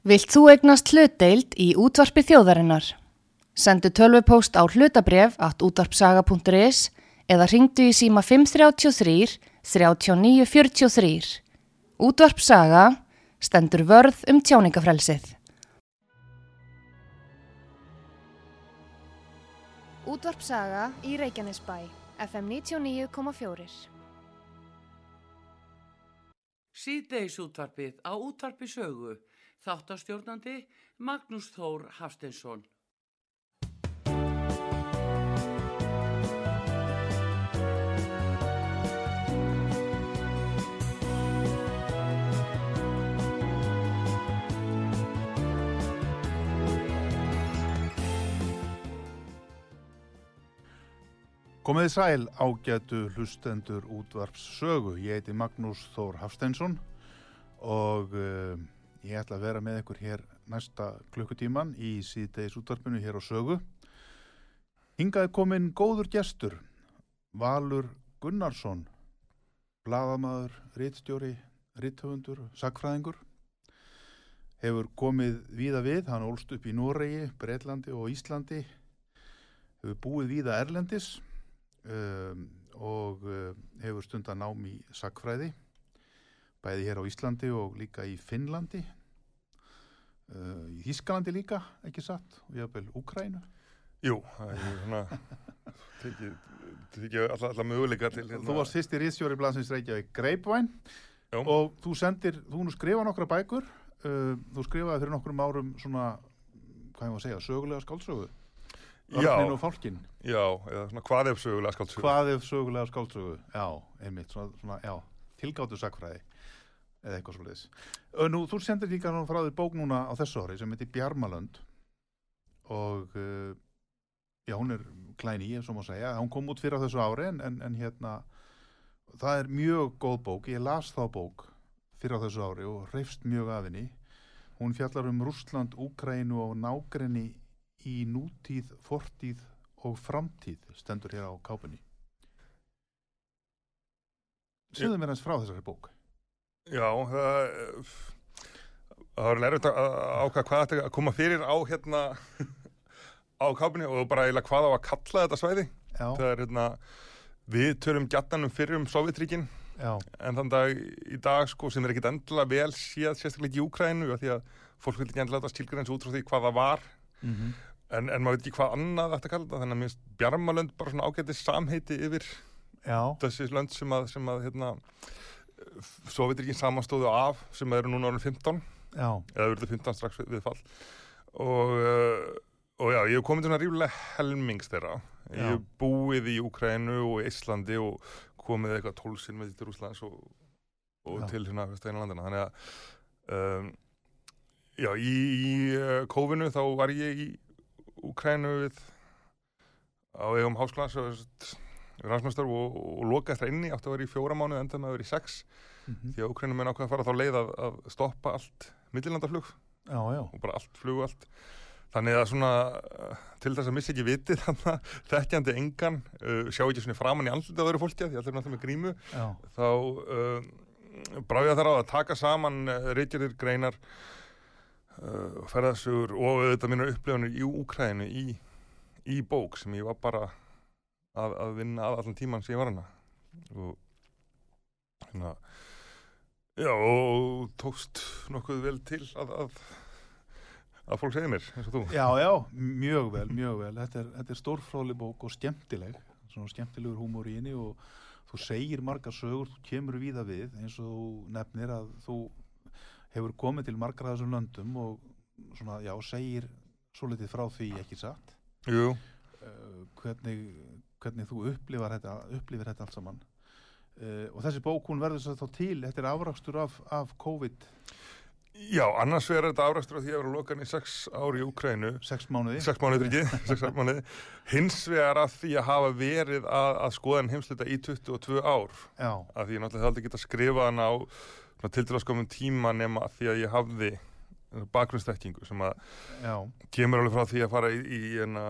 Vilt þú egnast hlutdeild í útvarpi þjóðarinnar? Sendu tölvupóst á hlutabref at útvarpsaga.is eða ringdu í síma 533 3943. Útvarpsaga stendur vörð um tjáningafrelsið. Útvarpsaga í Reykjanesbæ, FM 99,4. Síðdeis útvarpið á útvarpi sögu. Þáttastjórnandi Magnús Þór Hafstensson. Komiði sæl ágætu hlustendur útvarps sögu. Ég heiti Magnús Þór Hafsteinsson og uh, ég ætla að vera með ykkur hér næsta klukkutíman í síðdeis útvarpinu hér á sögu. Hingaði komin góður gestur, Valur Gunnarsson, bladamadur, rittstjóri, ritthöfundur, sakfræðingur. Hefur komið víða við, hann ólst upp í Noregi, Breitlandi og Íslandi. Hefur búið víða Erlendis um, og uh, hefur stundan nám í sakfræði bæði hér á Íslandi og líka í Finnlandi uh, í Þískalandi líka, ekki satt? Og vel Úkrænu Jú, það er svona tekið teki alla, alla möguleika til hérna. Þú varst fyrst í Ríðsjóri Blansins Reykjavík Greipvæn. Já. og þú sendir, þú nú skrifa nokkra bækur uh, þú skrifaði fyrir nokkrum árum svona, hvað ég var að segja, sögulega skáldsögu. Örnin og fálkin Já, eða svona hvað ef sögulega skáldsögu? Hvað ef sögulega skáldsögu, já, einmitt svona, svona já, tilgáttu sakfræði eða eitthvað svolítið Nú, þú sendir líka frá því bók núna á þessu ári sem heitir Bjarmalönd og uh, já, hún er klæni, ef svo má segja. Hún kom út fyrir þessu ári en, en, en hérna það er mjög góð bók. Ég las þá bók fyrir þessu ári og reyfst mjög af henni. Hún fjallar um Rúsland, Úkrænu og nágrenni í nútíð, fortíð og framtíð stendur hér á kápunni. Segðu mér eins frá þessari bók Já, það það var lærið að ákvæða hvað þetta að koma fyrir á hérna á kápunni og bara eiginlega hvað á að kalla þetta svæði Já. það er hérna við törum gættanum fyrir um Sovjetríkin Já, en þann dag í dag sko sem er ekkit endilega vel séð sérstaklega ekki í Úkrænu því að fólk vil ekki endilega láta skilgreins út frá því hvað það var mm -hmm. En, en maður veit ekki hvað annað þetta kalla þetta, þannig að mér finnst Bjarmalönd bara svona ágætið samheiti yfir Já. þessi lönd sem að, sem að hérna, ekki samanstóðu af sem eru núna árið 15 Já. eða verður 15 strax við, fall og, uh, og já, ég hef komið til svona ríflega helmings þeirra. Ég hef búið í Ukrænu og Íslandi og komið eitthvað tólsinn með til Úslands og, og til hérna Vestæðina landina þannig að um, já, í, í uh, kófinu þá var ég í Úkrænu við á eigum háskólas rannsmjöstar og, og loka eftir inni átti að vera í fjóra mánu enda með að vera í sex Mm -hmm. því að Úkrænu með nákvæða að fara þá leið að, að stoppa allt millilandaflug og bara allt flug allt þannig að svona uh, til þess að missa ekki vitið þannig að þekkjandi engan uh, sjá ekki svona framann í andlita að vera fólki því allir náttúrulega með grímu Já. þá uh, bráði að það á að taka saman reykjarir greinar uh, ferðasugur og þetta mínu upplifanir í Úkrænu í, í bók sem ég var bara að, að vinna að allan tíman sem ég var hana og hérna já og tókst nokkuð vel til að, að, að fólk segja mér eins og þú Já, já, mjög vel, mjög vel. Þetta er, þetta er stórfróli bók og skemmtileg, svona skemmtilegur húmor í henni og þú segir margar sögur, þú kemur víða við eins og þú nefnir að þú hefur komið til margar af þessum löndum og svona, já, segir svo litið frá því ekki satt. Jú, Uh, hvernig, hvernig þú upplifar þetta, upplifir þetta allt saman. Uh, og þessi bók, hún verður svo þá til, þetta er afrakstur af, af COVID. Já, annars er þetta afræstur af því að vera lokan í sex ári í Úkrænu sex mánuði. sex mánuðir ekki, sex mánuði. Hins vegar að því að hafa verið að, að skoða en heimsluta í 22 ár. Já, að því ég náttúrulega haldi ekki að skrifa hana á til að skomum tíma nema að því að ég hafði bakgrunnstekkingu sem að já, kemur alveg frá því að fara í, í enna,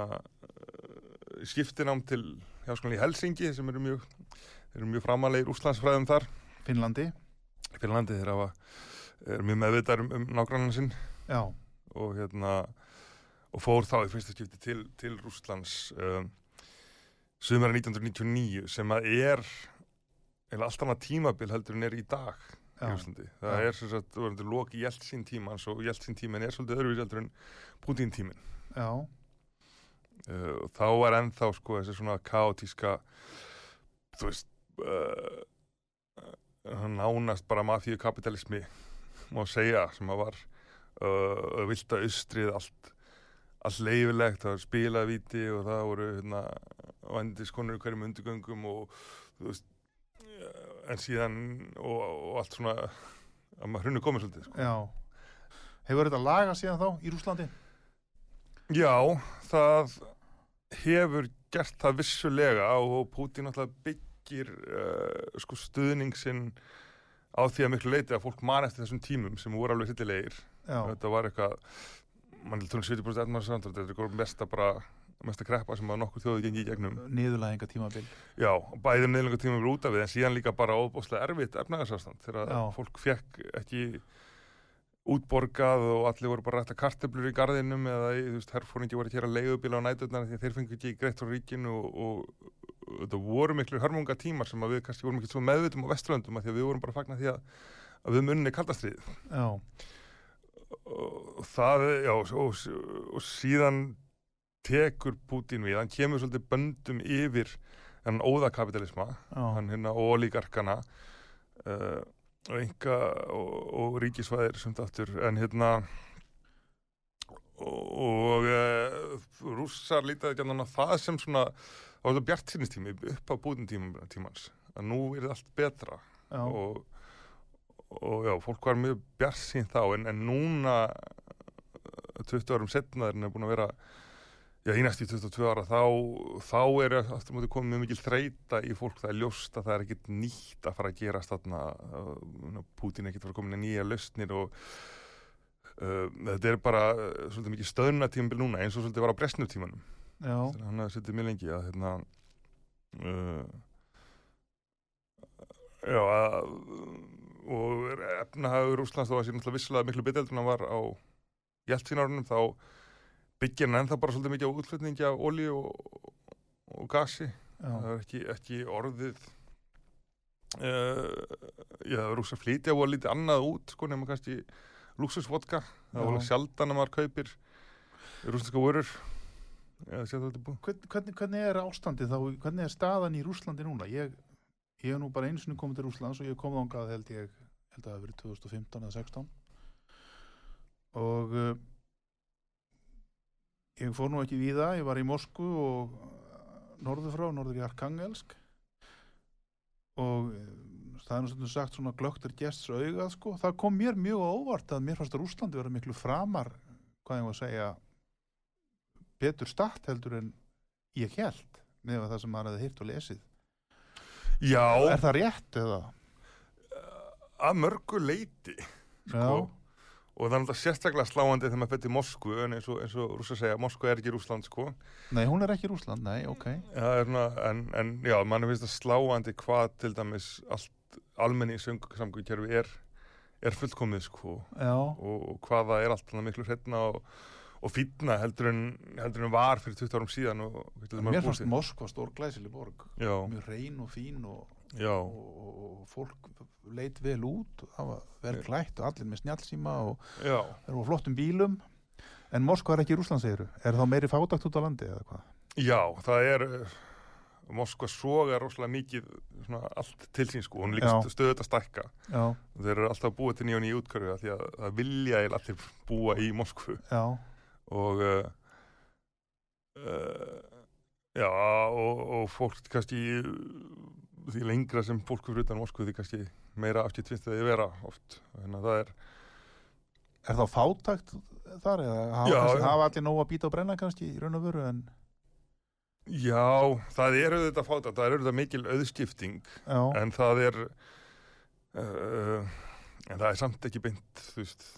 skiptinám til hjáskonlega í Helsingi sem eru mjög, eru mjög framalegir úslandsfræðum þar Finnlandi. Finnlandi þeir hafa er mjög meðvitað um, um nágrannan sinn Já, og hérna og fór þá í fyrsta skipti til, til Rússlands um, sumara 1999 sem að er eða allt annað tímabil heldur en er í dag í já. Það Já. er sem sagt, þú verður loki Jeltsin tímans og Jeltsin tímin er svolítið öðruvísi heldur en Putin tímin. já, Uh, þá er ennþá sko þessi svona kaotíska þú veist uh, nánast bara mafíu kapitalismi má segja sem að var uh, vilt að austrið allt allt leifilegt, það var spilavíti og það voru hérna vandiskonur í hverjum undirgöngum og þú veist en síðan og, og allt svona að maður hrunni komið svolítið sko. já. Hefur þetta lagað síðan þá í Rúslandi? Já, það hefur gert það vissulega og Putin alltaf byggir uh, sko stuðning sinn á því að miklu leiti að fólk man eftir þessum tímum sem voru alveg sittilegir. Já, Þetta var eitthvað, mann heldur um 70% etmaðarsamtöld, þetta er eitthvað mesta bara mesta kreppa sem að nokkur þjóði gengi í gegnum. niðurlæðinga tímabil. Já, bæði meðlengu tíma við út af við en síðan líka bara óbúslega erfitt efnaðarsástand þegar fólk fekk ekki útborgað og allir voru bara rætt að kartöflur í garðinum eða þú veist, herfóringi voru að kera leigubíla á næturnar því að þeir fengi ekki greitt frá ríkinu og, og, og þetta voru miklu hörmunga tímar sem að við kannski vorum ekki svo meðvitum á Vesturlöndum að því að við vorum bara að fagna því að, að við munni kaldastrið Já, og það, já, og, og síðan tekur Putin við, hann kemur svolítið böndum yfir hann óðakapitalisma, hann hérna ólíkarkana uh, og enga og, og ríkisvæðir sem þáttur, en hérna og, og uh, rússar lítaði ekki að það sem svona, það var það bjart sínistími upp á Putin tíma, tímans að nú er það allt betra. Já, og, og já, fólk var mjög bjart sín þá en, en núna eh, 20 árum setna er búin að vera já, í næstu 22 ára þá, þá er aftur mútið komið mjög mikil þreita í fólk, það er ljóst að það er ekkit nýtt að fara að gerast þarna. Pútin ekkit fara að koma inn í nýja lausnir og uh, þetta er bara uh, svolítið mikið stöðnatímabil núna eins og svolítið var á að hann hafði setið mjög lengi að hérna uh, já að og efnahagur Úslands þó að sé náttúrulega vissulega miklu beteldur en hann var á Jeltsinárunum þá byggir hann ennþá bara svolítið mikið á útflutningi af olíu og, og gasi. Það já, er ekki, ekki orðið uh, já, rúsa flýtja og lítið annað út sko nema kannski luxusvodka það Já. var alveg sjaldan að maður kaupir rúsneska vörur. Hvern, hvernig, hvernig er ástandið þá, hvernig er staðan í Rúslandi núna? Ég, ég hef nú bara einu sinni komið til Rúslands og ég kom þangað held ég, held að það hafi verið 2015 eða 16 og uh, ég fór nú ekki víða, ég var í Moskvu og norður frá, norður í Arkangelsk og uh, það er stundum sagt svona glögtur gests augað sko, það kom mér mjög á óvart að mér fannst að Rúslandi vera miklu framar, hvað ég var að segja betur statt heldur en ég held með það sem maður hefði hýrt og lesið. Já, er það rétt eða? að mörgu leiti Já, og það er náttúrulega sérstaklega sláandi þegar maður fyrir Moskvu en eins og, eins og rússa segja, Moskvu er ekki Rússland sko. Nei hún er ekki Rúsland, nei, ok. Svona, en, en já, mann finnst það sláandi hvað til dæmis allt almenni samgöngukerfi er, er fullkomið sko. Og, og hvað það er allt annað miklu hreitna og, og fýtna heldur en, heldur en var fyrir 20 árum síðan mér fannst. Moskva stór glæsileg borg. Já, mjög reyn og fín og, og, og, fólk leit vel út það var vel klætt og allir með snjálsíma og þeir á flottum bílum. En Moskva er ekki Rúsland segiru er þá meiri fátakt út á landi eða hvað? Já, það er uh, Moskva soga rosalega mikið svona allt til sín sko, hún líka stöðut að stækka. Já, þeir eru alltaf búið til nýja útkörfi af því að það vilja eiginlega allir búa í Moskvu. Já, og uh, uh, já og, og fólk kannski því lengra sem fólk fyrir utan Moskvu því kannski meira afskipt finnst það að vera oft. Þannig að það er er þá fátakt þar eða hafa, Já, kannski, hafa allir nóg að býta og brenna kannski í raun og veru en já, það er auðvitað fátat, það er auðvitað mikil auðskipting en það er uh, en það er samt ekki beint þú veist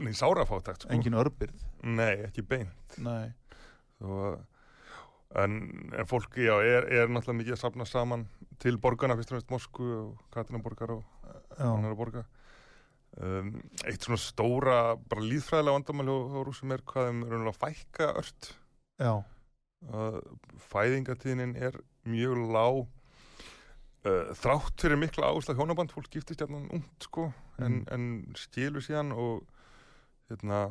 neins sárafátakt sko. engin örbyrð nei, ekki beint. Nei, Svo, en, en fólk já, er, er náttúrulega mikið að safna saman til borgarna, fyrst og næst Moskvu og Katrinaborgar og já, annar borga um, eitt svona stóra bara líðfræðilega vandamæli á, rúsum er hvað þeim raunlega fækka ört. Já, að fæðingatíðnin er mjög lág. Uh, þrátt fyrir mikla áhersla á hjónaband fólk giftist hérna ungt sko en, Mm. en skilur síðan og hérna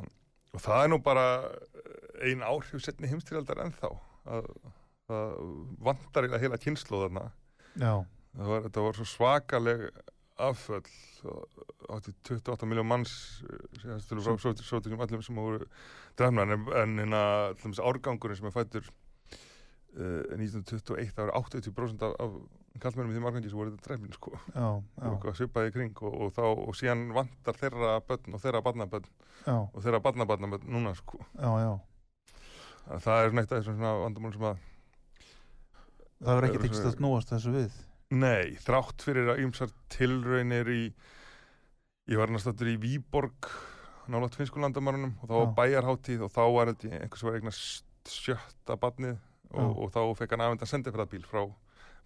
og það er nú bara ein áhrif setni heimstyrjaldar ennþá það vantar eiginlega heila já, það var, þetta var svo svakaleg afföll átti 28 miljón manns síðan til frá sótingum allum sem voru drefnar en, hérna árgangurinn sem er fættur uh, 1921 það var 80% af, af kallmennum í því margangi sem voru þetta drefnin sko. Já, já, og svipaði kring og, og, þá, og síðan vantar þeirra börn og þeirra barnabörn já, og þeirra barnabarnabörn núna sko. Já, já. Að það er neitt þessum svona vandamál sem að Það verður ekki Eru tekist svo- að snúast þessu við. Nei, þrátt fyrir að ymsar tilraunir í ég var næstattur í Výborg nálaðt finsku landamarunum og þá var bæjarháttíð og þá var þetta einhvers var eignast sjötta barnið og, og þá fekk hann afhendan sendifræðbíl frá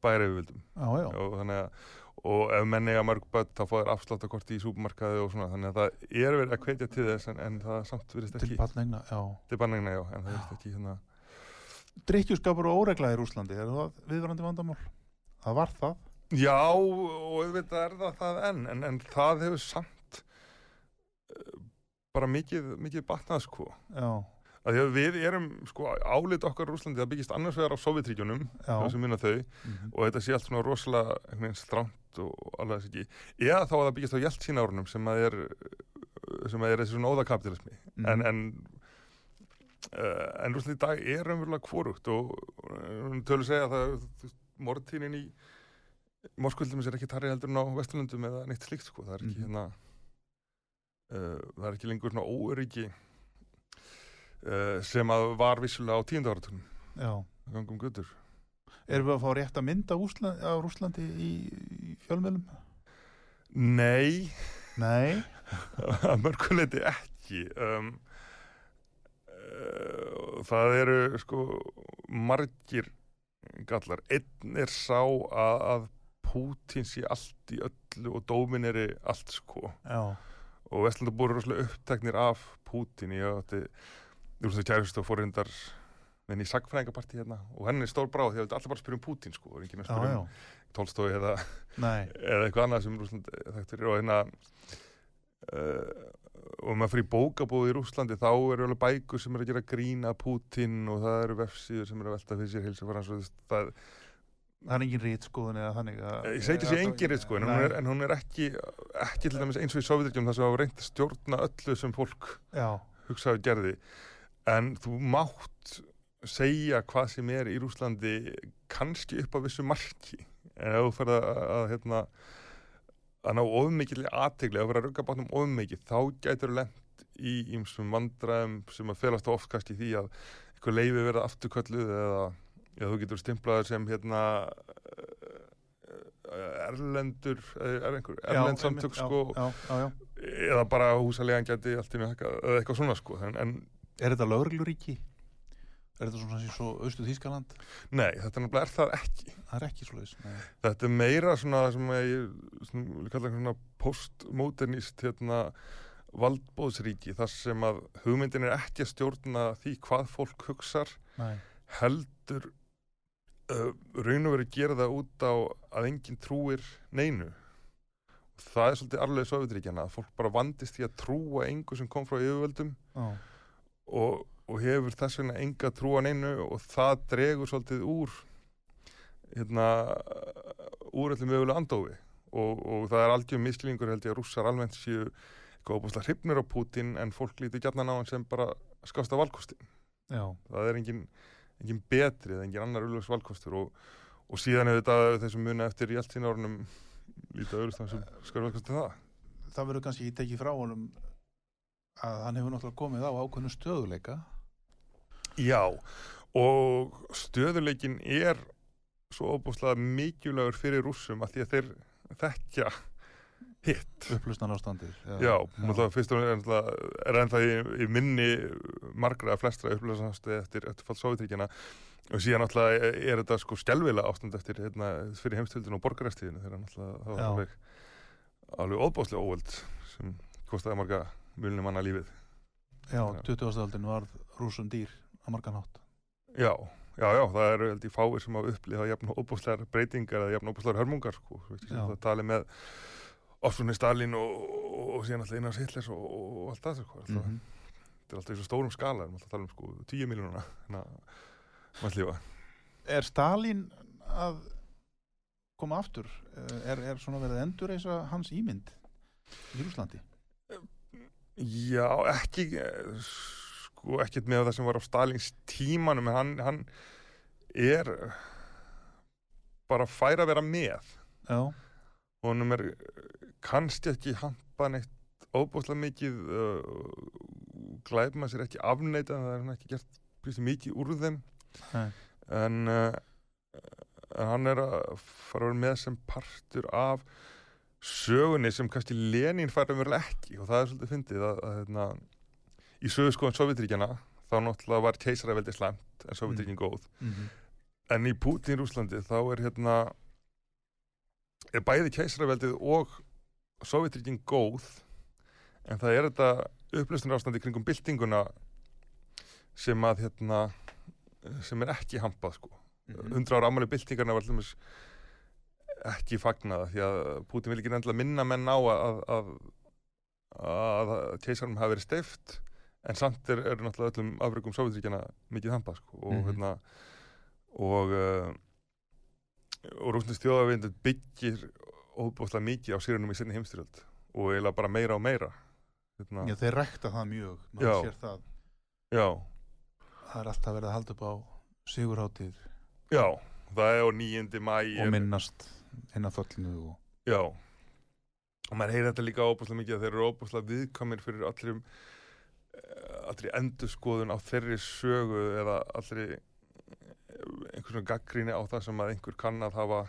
bæjareyfuvildum Já, já, og þannig að og ef menn eiga mörg börn þá fá þér afsláttarkorti í súpermarkaði og svona þannig að það er verið að hvetja til þess en, en það samt virðist til ekki barnegna, já. til bannegna já en það virðist ekki hérna Drikkjuskapur og óregla í Rúslandi, er það viðvarandi vandamál? Það var það. Já, og auðvitað er það það enn, en, en það hefur samt uh, bara mikið, mikið batnað sko. Já, Að að við erum, sko, álit okkar Rúslandi það byggist annars vegar á Sovjetríkjunum, sem minna þau, Mhm. og þetta sé allt svona rosalega stránt og alveg þess ekki. Eða þá að það byggist á Jeltsínárunum sem að er, sem að er þessi svona óðakapitalismi. Mhm. En, en, uh, en Rúslandi í dag er umverulega kvorugt og uh, tölur segja að það, morðtínin í Moskvöldum er ekki tarri heldur en á Vesturlundum eða neitt slíkt sko, það er ekki Mhm. hérna uh, það er ekki lengur svona óöryggi sem að var vissulega á Já. gangum guttur. Erum við að fá rétt að mynda Úsla, á Rúslandi í, í fjölmjölum? Nei, Nei. að mörguleiti ekki um, uh, það eru sko margir gallar einn er sá að, að Pútín sé allt í öllu og dómin er allt sko Já. og Vestlandabúr eru rosalega uppteknir af Pútín ég átti þú veist það kærist og fórindar menn í sagfræðingapartí hérna og henni er stór bráð því að er alltaf bara að spyrja um Pútín sko og er enginn að Já, spyrja já. um Tolstói eða eða eitthvað annað sem Rúsland þekktur og hérna uh, og maður fyrir bókabóð í Rúslandi þá eru alveg bækur sem eru að gera grína Pútin og það eru vefsíður sem eru að velta fyrir sér heilsa fyrir hans og þú veist, það, Það er engin rít skoðun eða þannig að... ég segi ekki sé engin reitt sko en hún, er, en hún er ekki, ekki til dæmis eins og í Sovjetrikjum þar sem hafa reynt að stjórna öllu sem fólk Já. hugsaði og gerði en þú mátt segja hvað sem er í Rúslandi kannski upp á vissu marki. En ef þú fyrir að, að hérna að ná ofmikið aðtegli að vera að rugga bátnum ofmikið þá gætur lent í ýmsum vandræðum sem að felast oft kannski í því að eitthvað leifi verða afturkölluð eða, eða þú getur stimplaður sem hérna eh, erlendur eh, er einhver erlend samtök sko. Já, já, já. eða bara húsalegan gæti allt í einu hækkað, eða eitthvað svona sko. En, en Er þetta lögregluríki? Er þetta svona sem svo austu Þískaland? nei, þetta nefnilega er það ekki Það er ekki svoleiðis. Nei. þetta er meira svona sem ég vil kalla svona postmodernist hérna valdbóðsríki þar sem að hugmyndin er ekki að stjórna því hvað fólk hugsar Nei. heldur uh, raun og verið gera það út á að enginn trúir neinu og það er svolítið arlega Sovjetríkjana að fólk bara vandist því að trúa engu sem kom frá yfirvöldum Já. Og, og hefur þess vegna enga trúan einu og það dregur svolítið úr hérna úr öllum mögulega andófi. Og, og það er algjör misklingur held ég að rússar almennt séu eitthvað óbúslega hrifnir á Putin en fólk lítur gætna á hann sem bara skásta valkostin Já. það er engin, engin betri eða engin annar auðvitaðs valkostur og, og síðan er þetta þessum muna eftir í allt sín árunum lítið auðvitað sem skar valkostin það. Það verður kannski ekki tekið frá honum að hann hefur náttúrulega komið á ákveðnu stöðuleika. Já, og stöðuleikin er svo óbúslega mikilvægur fyrir rússum að því að þeir þekkja hitt. Upplustnan ástandir. Já, náttúrulega fyrst og náttúrulega er ennþá í, í minni margra að flestra upplöðsanastu eftir, eftir fall Sovjetríkjana og síðan náttúrulega er þetta sko skelvilega ástand eftir hérna, fyrir heimstöldinu og borgaræstíðinu þegar náttúrulega það var Já. alveg alveg óbúslega óvöld sem kostiði marga mulnum manna lífið Já, Já. 20. aldin var rúsum dýr að margan hátt. Já, já, já, það eru held ég fáir sem hafa upplýðað jafn óbúslegar breytingar eða jafn óbúslegar hörmungar sko, það tali með Ofsunni Stalin og, og, og síðan alltaf Einars Hitlers og, og, og allt það sko, alltaf, Mhm. þetta er alltaf í svo stórum skala, við erum alltaf að tala um sko 10 miljónuna hérna, mannslífa Er Stalin að koma aftur? Eh, Er, er svona verið að endurreisa hans ímynd í Rúslandi? Já, ekki sko ekkert með það sem var á Stalins tímanum en hann, hann er bara fær að vera með. Já, honum er eh, kannski ekki hampað neitt óbúslega mikið uh, glæfum að sér ekki afneita það er hann ekki gert prísi mikið úr þeim. Nei. en uh, hann er að fara að vera með sem partur af sögunni sem kannski Lenin fær að vera ekki og það er svolítið fyndið að, að hérna, í sögu skoðan Sovjetríkjana þá náttúrulega var keisaraveldi slæmt en Sovjetríkin góð. Mm en í Putin Rúslandi þá er hérna er bæði keisaraveldið og Sovjetríkin góð en það er þetta upplöstunar ástandi kringum byltinguna sem að hérna sem er ekki hampað sko. Mhm. 100 ára ámæli byltingarna var allmis ekki fagnaða því að Putin vil ekki nefnilega minna menn á að, að, að, keisarum hafi verið steift en samt er, er náttúrulega öllum afrökum Sovjetríkjana mikið hampað sko og Mhm. hérna og uh, og rúsnist þjóðavindur byggir óbúslega mikið á sérunum í sinni heimstyrjöld og eiginlega bara meira og meira hérna, Já, þeir rækta það mjög, maður sér það. já, Það er alltaf verið að halda upp á sigurháttíð já, það er á 9. mæ og minnast inn að föllinu og... Já. Og maður heyri þetta líka óbúslega mikið að þeir eru óbúslega viðkamir fyrir allri allri endurskoðun á þeirri sögu eða allri einhvern svona gaggríni á það sem að einhver kann að hafa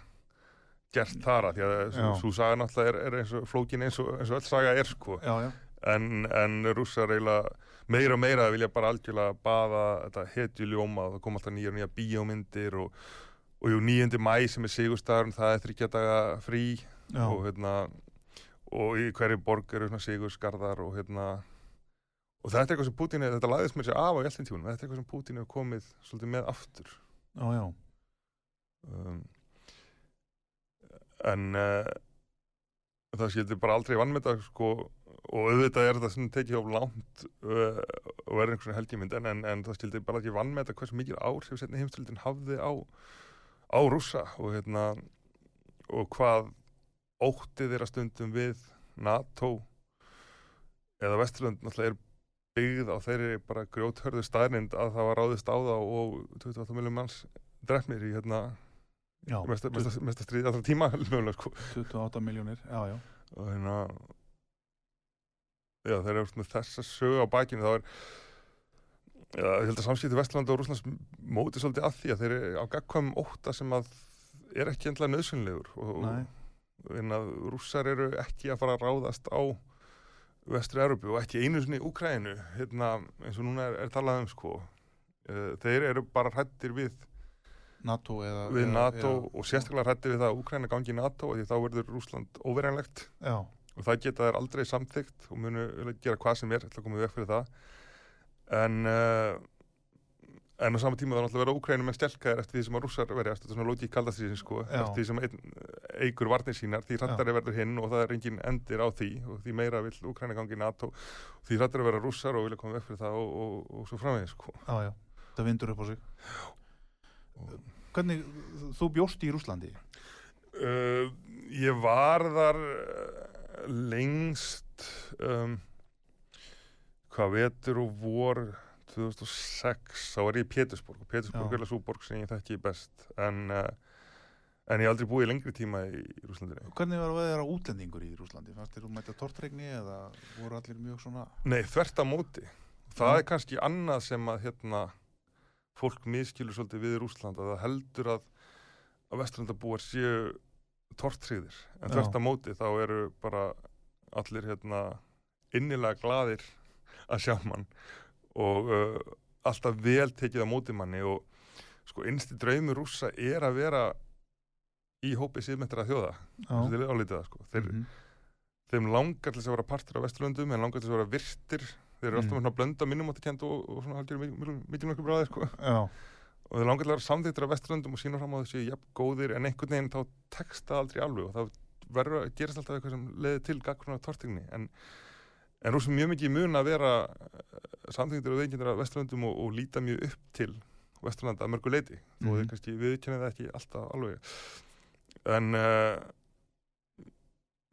gert þara því að svo saga náttúrulega er, er eins og flókin eins og, eins og öll saga er sko. Já, já. en, en rússar eiginlega meira og meira vilja bara algjörlega baða þetta hetjuljóma það kom alltaf nýja og nýja bíómyndir og, og jú 9. mæ sem er sigurstaðurinn það er þryggja daga frí já. og hérna og í hverju borg eru svona sigurskarðar og hérna og þetta er eitthvað sem Putin er, þetta lagðist mér sér af á eltintíunum, þetta er eitthvað sem Putin hefur komið svolítið með aftur já, já. um, en uh, það skildi bara aldrei vannmeta sko, og auðvitað er þetta sem tekið á langt uh, og verður einhvern helgjumynd en, en, en það skildi bara ekki vannmeta hversu mikil áhrif setni heimstöldin hafði á, á rússa og hérna og hvað óttið þeirra stundum við NATO eða Vesturlund náttúrulega er byggð á þeirri bara grjóthörðu staðnind að það var ráðist á það og 28 miljón manns drefnir í hérna já. mesta, mesta, mesta stríði allra tíma mögulega, sko. 28 miljónir, já, já. og hérna já þeir eru með þessa sögu á bakinu þá er já, ég held að samskipti Vestlanda og Rúslands móti svolítið að því að þeir eru á gagkvæmum ótta sem að er ekki endla nöðsynlegur og, og en að rússar eru ekki að fara að ráðast á vestri Európu og ekki einu sinni Úkrænu hérna, eins og núna er, er talað um sko. Uh, þeir eru bara hrættir við NATO eða... við NATO eða- og sérstaklega hrætti við það að Úkræna gangi í NATO og því þá verður Rúsland óverjanlegt og það geta þær aldrei samþygt og munu gera hvað sem er til að koma við vekk fyrir það en uh, en á sama tíma þá náttúrulega vera Úkrænum en stelkaðir eftir því sem að rússar verjast þetta er svona lóki í kaldastriðin sko Já. eftir því sem einn eigur varnir sínar því hrættari verður hinn og það er engin endir á því og því meira vill Úkræna gangi NATO því hrættari vera rússar og vilja koma vekk fyrir það og, og, og svo framvegis sko já, já. Það vindur upp á sig. Hvernig, þú bjóst í Rúslandi? Uh, ég var þar uh, lengst um, hvað vetur og vor 2006 þá var ég í Pétursborg og Pétursborg er alveg svo borg sem ég þekki best. En, uh, en ég hef aldrei búið í lengri tíma í, Rúslandinu Hvernig var að vera útlendingur í Rúslandi? Fannst þér þú mæta tortregni eða voru allir mjög svona... Nei, þvert á móti. Það Já. er kannski annað sem að hérna, fólk miskilur svolítið við Rúsland að það heldur að, að vesturlandabúar séu tortriðir en þvert á móti þá eru bara allir hérna, innilega gladir að sjá mann. Og uh, alltaf vel tekið á móti manni og sko innsti draumur rússa er að vera í hópi síðmyndir að þjóða er álítið það sko. Þeir, Mhm. þeim langar til þess að vera partur af Vesturlöndum en langar til þess að vera virtir. Þeir eru Mm. alltaf með svona blönda minnumáttakend og, og svona halgjör mikilvægur bráði sko. Já, og þeir langar til að vera samþýttir af Vesturlöndum og sína fram á þessi jafn góðir en einhvern veginn þá tekst það aldrei alveg og það verður að gerast alltaf eitthvað sem leiði til gaggruna tortingni en, en rúsum mjög mikið mun að vera samþýttir og veikindir af Vesturlöndum og, og líta mjög upp til Vesturlanda að mörgu leiti þó Mhm. þeir kannski viðkennið það ekki alltaf alveg. En uh,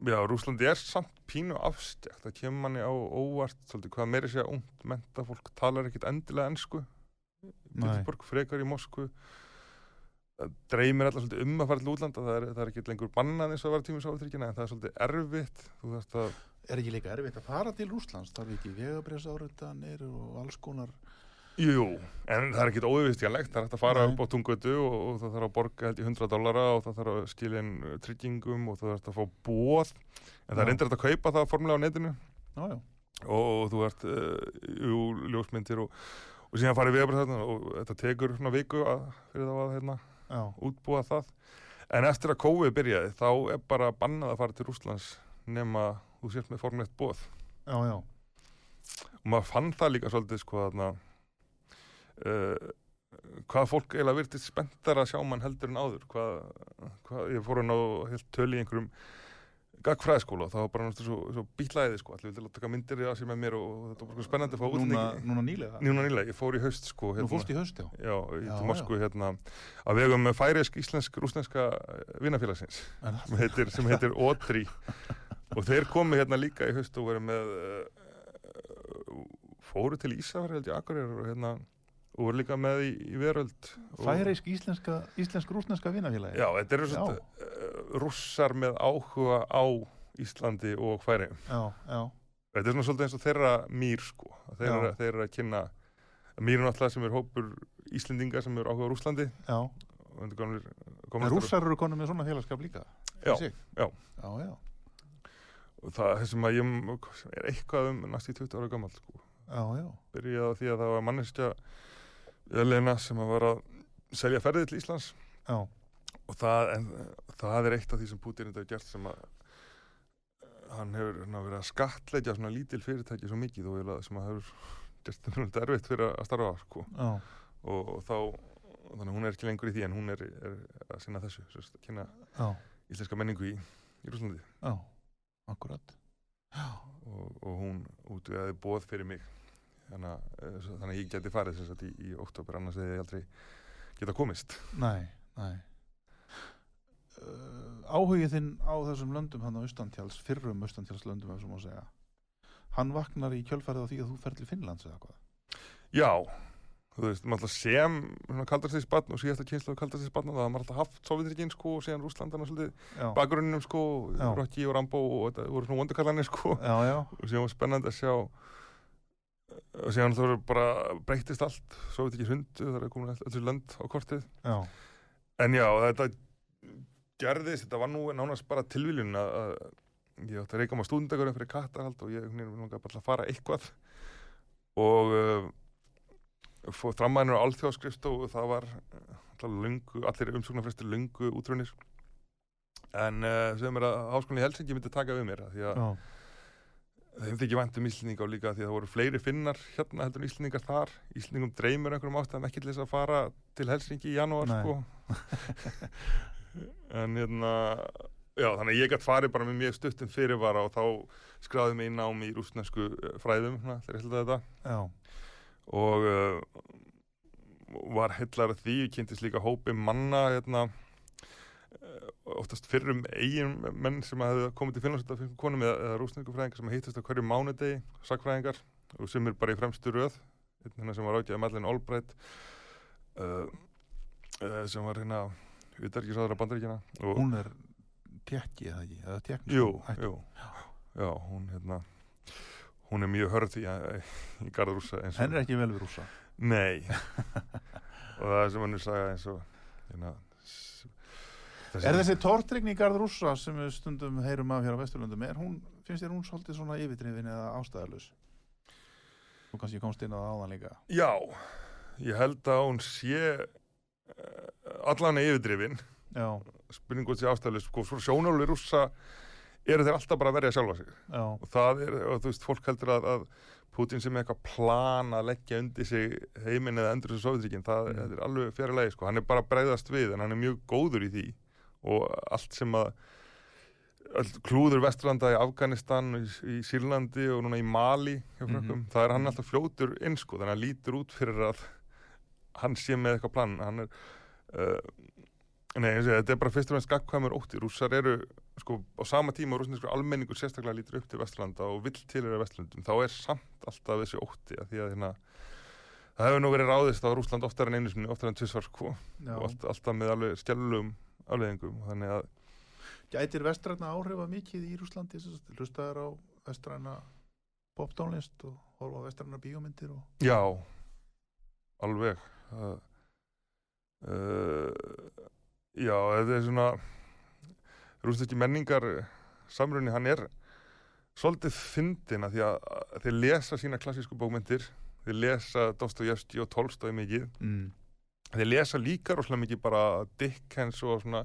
já, Rúslandi er samt pínu afstjækt það kemur manni á óvart svolítið hvað meiri sé að ungt menta fólk talar ekkit endilega ennsku. Pittsburgh frekar í Moskvu. Það dreymir alltaf svolítið um að fara til útlanda. Það er, það er ekki lengur bannað eins og að vera tímur sávatrykkina en það er svolítið erfitt. Þú þarft að er ekki líka erfitt að fara til Rúslands, þarf ekki vegabrefsáritanir og alls konar? Jú, en það er ekkit óðvistjanlegt, það er hægt að fara Nei. upp á tungötu og, og það þarf að borga held í 100 dollara og það þarf að skilja inn uh, tryggingum og það þarf að fá bóð, en það Já. er reyndir að kaupa það formulega á netinu. Já, já, og, og þú ert, uh, jú, ljósmyndir og, og síðan farið þarna og þetta tekur svona viku að, fyrir þá að hérna, útbúa það. En eftir að COVID byrjaði þá er bara bannað að fara til Rússlands nema þú sért með formulegt bóð já, já. og maður fann það líka svolítið sko þarna uh, hvað fólk eiginlega virtist spenntar að sjá mann heldur en áður. Hvað, hvað ég fór hann á helt töl í einhverjum gagfræðskóla og það var bara náttúrulega svo, svo bítlæði sko, allir vildi að taka myndir af sér með mér og, þetta var bara spennandi að fá Núna, útlendingi núna nýlega? Núna nýlega, ég fór í haust sko Nú fórst í haust, já. Já, í Moskvu hérna að vegum færisk íslensk rúsneska vinafélagsins En sem heitir, Otri og þeir komu hérna líka í haust og verið með uh, fóru til Ísafjörð held ég Akureyrar og hérna og voru líka með í, í veröld. Og, Færeisk íslenska, íslensk rúsneska vinafélagi Já, þetta eru svona uh, rússar með áhuga á Íslandi og já, Þetta er svona svolítið eins og þeirra mýr sko. Þeir Já. eru, þeir eru að kynna mýr er náttúrulega sem er hópur Íslendinga sem eru áhuga á Rússlandi. Já. En rússar eru konum með svona félagskap líka Já, já. Já, já, og það þessum að ég er eitthvað um næst í 20 ára gammal sko. byrjaði því að það var manneskja Elena sem að var að selja ferðið til Íslands. Já, og það, en, það er eitt af því sem Putin hefur gert sem að hann hefur hérna, verið að skattleggja svona lítil fyrirtæki svo mikið og eiginlega sem að hefur gert það mjög erfitt fyrir að starfa sko. og, og þá þannig að hún er ekki lengur í því en hún er, er að sinna þessu, kynna íslenska menningu í, í Rúslandi já Akkurat og, og hún útvegaði bóð fyrir mig. Þannig að, eh, þannig að ég geti farið sem sagt, í, í oktober annars hefði ég aldrei geta komist. Nei, nei. Uh, Áhugið þinn á þessum löndum hann á Austantjáls, fyrrum Austantjálslöndum ef svo má segja. Hann vaknar í kjölfarið á því að þú fer til Finnlands eða hvað Já, þú veist, maður alltaf sem kaldarstíðsbarn og síðasta kynslu kaldarstíðsbarn og það var maður alltaf haft Sovjetrikinn sko og síðan Rúslandana svolítið Já, bakgrunninum sko. Rocky og Rambo og þetta voru svona vondukallanir sko. Já, já, og síðan var spennandi að sjá og síðan þú bara breytist allt Sovjetrikinn hundu, það er komin allir lönd á kortið. Já, En já, þetta gerðist, þetta var nú nánast bara tilviljun að, ég átti að reyka maður stúdendagurinn fyrir kattarhald og ég langaði bara að fara eitthvað. Og fóð framæðinur á alþjóðskrifstof og það var alltaf lungu, allir umsóknarfrestir lungu útrunir. En uh, sem er að háskólinni Helsingi myndi taka við mér því að já, þeim þykir vænt um Íslendinga og líka því að það voru fleiri finnar hérna heldur en Íslendingar þar. Íslendingum dreymur einhverjum ástæðum ekki til þess að fara til Helsingi í janúar sko. En hérna já þannig að ég gætt farið bara með mjög stuttum fyrirvara og þá skráði mig í nám í rústnesku eh, fræðum þegar ég held þetta? Já, og uh, var heillar því, kynntist líka hópi manna hérna eh, oftast fyrrum eigin menn sem hefði komið til Finnlands þetta fyrir konum eða, eða rúsnesku fræðingar sem hittast á hverju mánudegi, sakfræðingar og sem er bara í fremstu röð. Hérna sem var ágæðið Madeleine Albright uh, uh, sem var hérna utarkisáður á bandaríkjana og hún er tekki eða ekki, Jú, jú, já, hún hérna hún er mjög hörð í, í Garðrúsa Henn er ekki vel við rússa Nei og það er sem hann er sagða eins og hérna, s- Er þessi tortryggni í garð rússa sem við stundum heyrum af hér á Vesturlundum, er hún, finnst þér hún svolítið svona yfirdrifin eða ástæðalus? Þú kannski komst inn á það áðan líka. Já, ég held að hún sé uh, allan yfirdrifin Já, spurning hvort sé ástæðlega sko, svo sjónáli rússa eru þeir alltaf bara að verja sjálfa sig. Já, og það er, og þú veist, fólk heldur að, að Putin sem er eitthvað plan að leggja undir sig heiminn eða endur þessu Sovjetríkin, það Mm. er alveg fjari lagi, sko, hann er bara að bregðast við en hann er mjög góður í því. Og allt sem að öll klúður vesturlanda í Afganistan í, í Sýrlandi og núna í Mali frökkum, Mhm. það er hann alltaf fljótur inn, sko, þannig að hann lítur út fyrir að hann sé með eitthvað plan. Hann er uh, nei, þetta er bara fyrst og fremst gagkvæmur ótti, rússar eru sko, á sama tíma og rússneskur almenningur sérstaklega lítur upp til Vesturlanda og vill til þeirra Vesturlandum, þá er samt alltaf þessi ótti að því að hérna það hefur nú verið ráðist á Rússland oftar en einu sinni, oftar en tvisvar sko, já. og allt, alltaf með alveg skjálfum afleðingum, þannig að Gætir vestræna áhrifa mikið í Rúslandi hlustaðar á vestræna poptónlist og horfa á vestræna bíómyndir og... já, alveg. Uh, uh, já, þetta er svona rússneski menningar samrunni, hann er svolítið fyndin að því að þeir lesa sína klassísku bókmyndir þeir lesa Dostoyevski og Tolstói mikið Mm. þeir lesa líka rosalega mikið bara Dickens og svona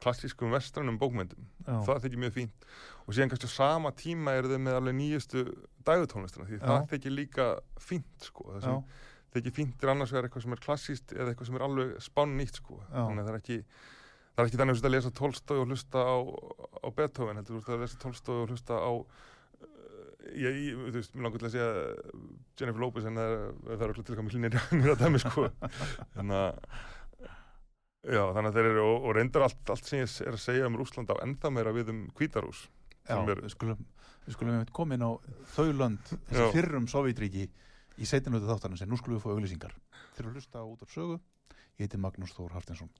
klassískum vestrænum bókmyndum Já. það þykir mjög fínt og síðan kannski á sama tíma eru þau með alveg nýjustu dægutónlistina því Já. það þykir líka fínt sko það sem þykir fínt er annars vegar eitthvað sem er klassíst eða eitthvað sem er alveg spán nýtt sko. Já. þannig að það er ekki það er ekki þannig að lesa Tolstói og hlusta á, á Beethoven heldur þú ert að lesa Tolstói og hlusta á uh, ég, þú veist, mér langar til að segja Jennifer Lopez en það er, það okkur til að mér hlýnir að dæmi sko. Þannig að já, þannig að þeir eru og, og reyndar allt, allt sem ég er að segja um Rúsland á enda meira við um Kvítarús já við skulum, við skulum inn á þau lönd, þessi fyrrum Sovjetríki í seitinötu þáttarins en nú skulum við fá auglýsingar. Þeir eru að hlusta á út af sögu. Ég heiti Magnús Þór Haftinsson.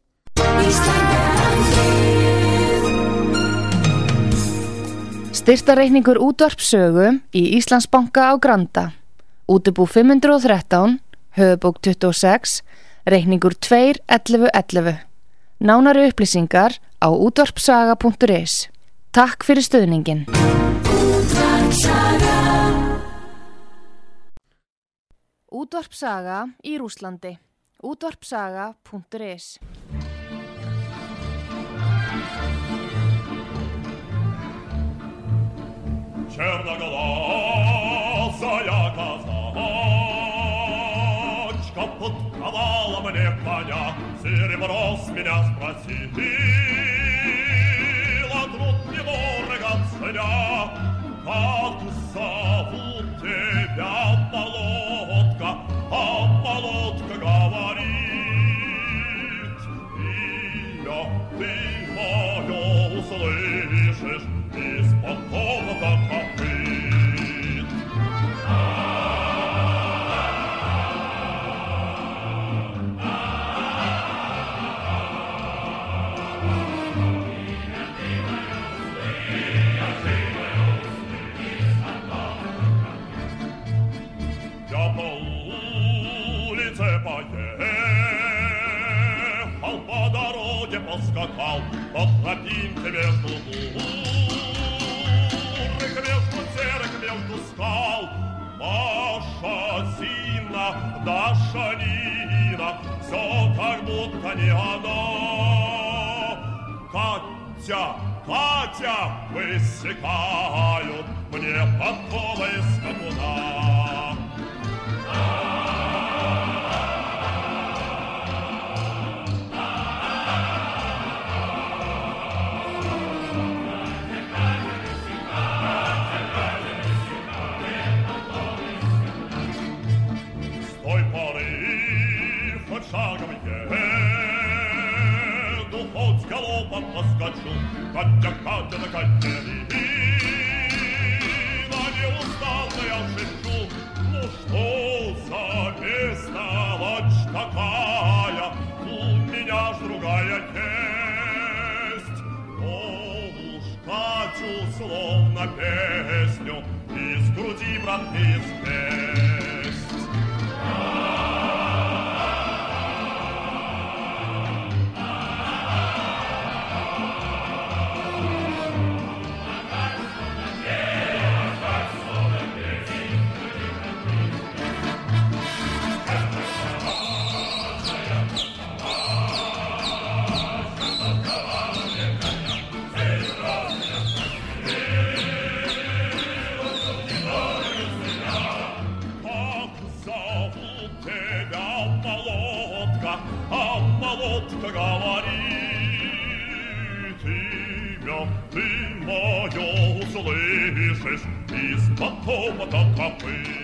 Styrtareikningur útvarpsögu í Íslandsbanka á Granda. Útubú 513, höfubók 26, reikningur 2.11.11. Nánari upplýsingar á útvarpsaga.is. Takk fyrir stöðningin. Útvarpsaga í Rúslandi. Útvarpsaga.is Черноглазая казачка подковала мне коня, серебро с меня спросила, труд недорого ценя, как зовут тебя, молодка, а молодка говорит, ее ты мое услышишь из-под холода поскакал, по тропинке между бурых, между серых, между скал. Маша, Зина, Даша, Нина, все как будто не она. Катя, Катя, высекают мне подковы скакуна. Шагом еду, хоть галопом поскочу, Катя, Катя, да Катя, на не устал я шепчу, ну что за бестолочь такая, у меня ж другая есть. Но уж Катю словно песню из груди, брат, из песнь. ты мое услышишь из потома до копыт.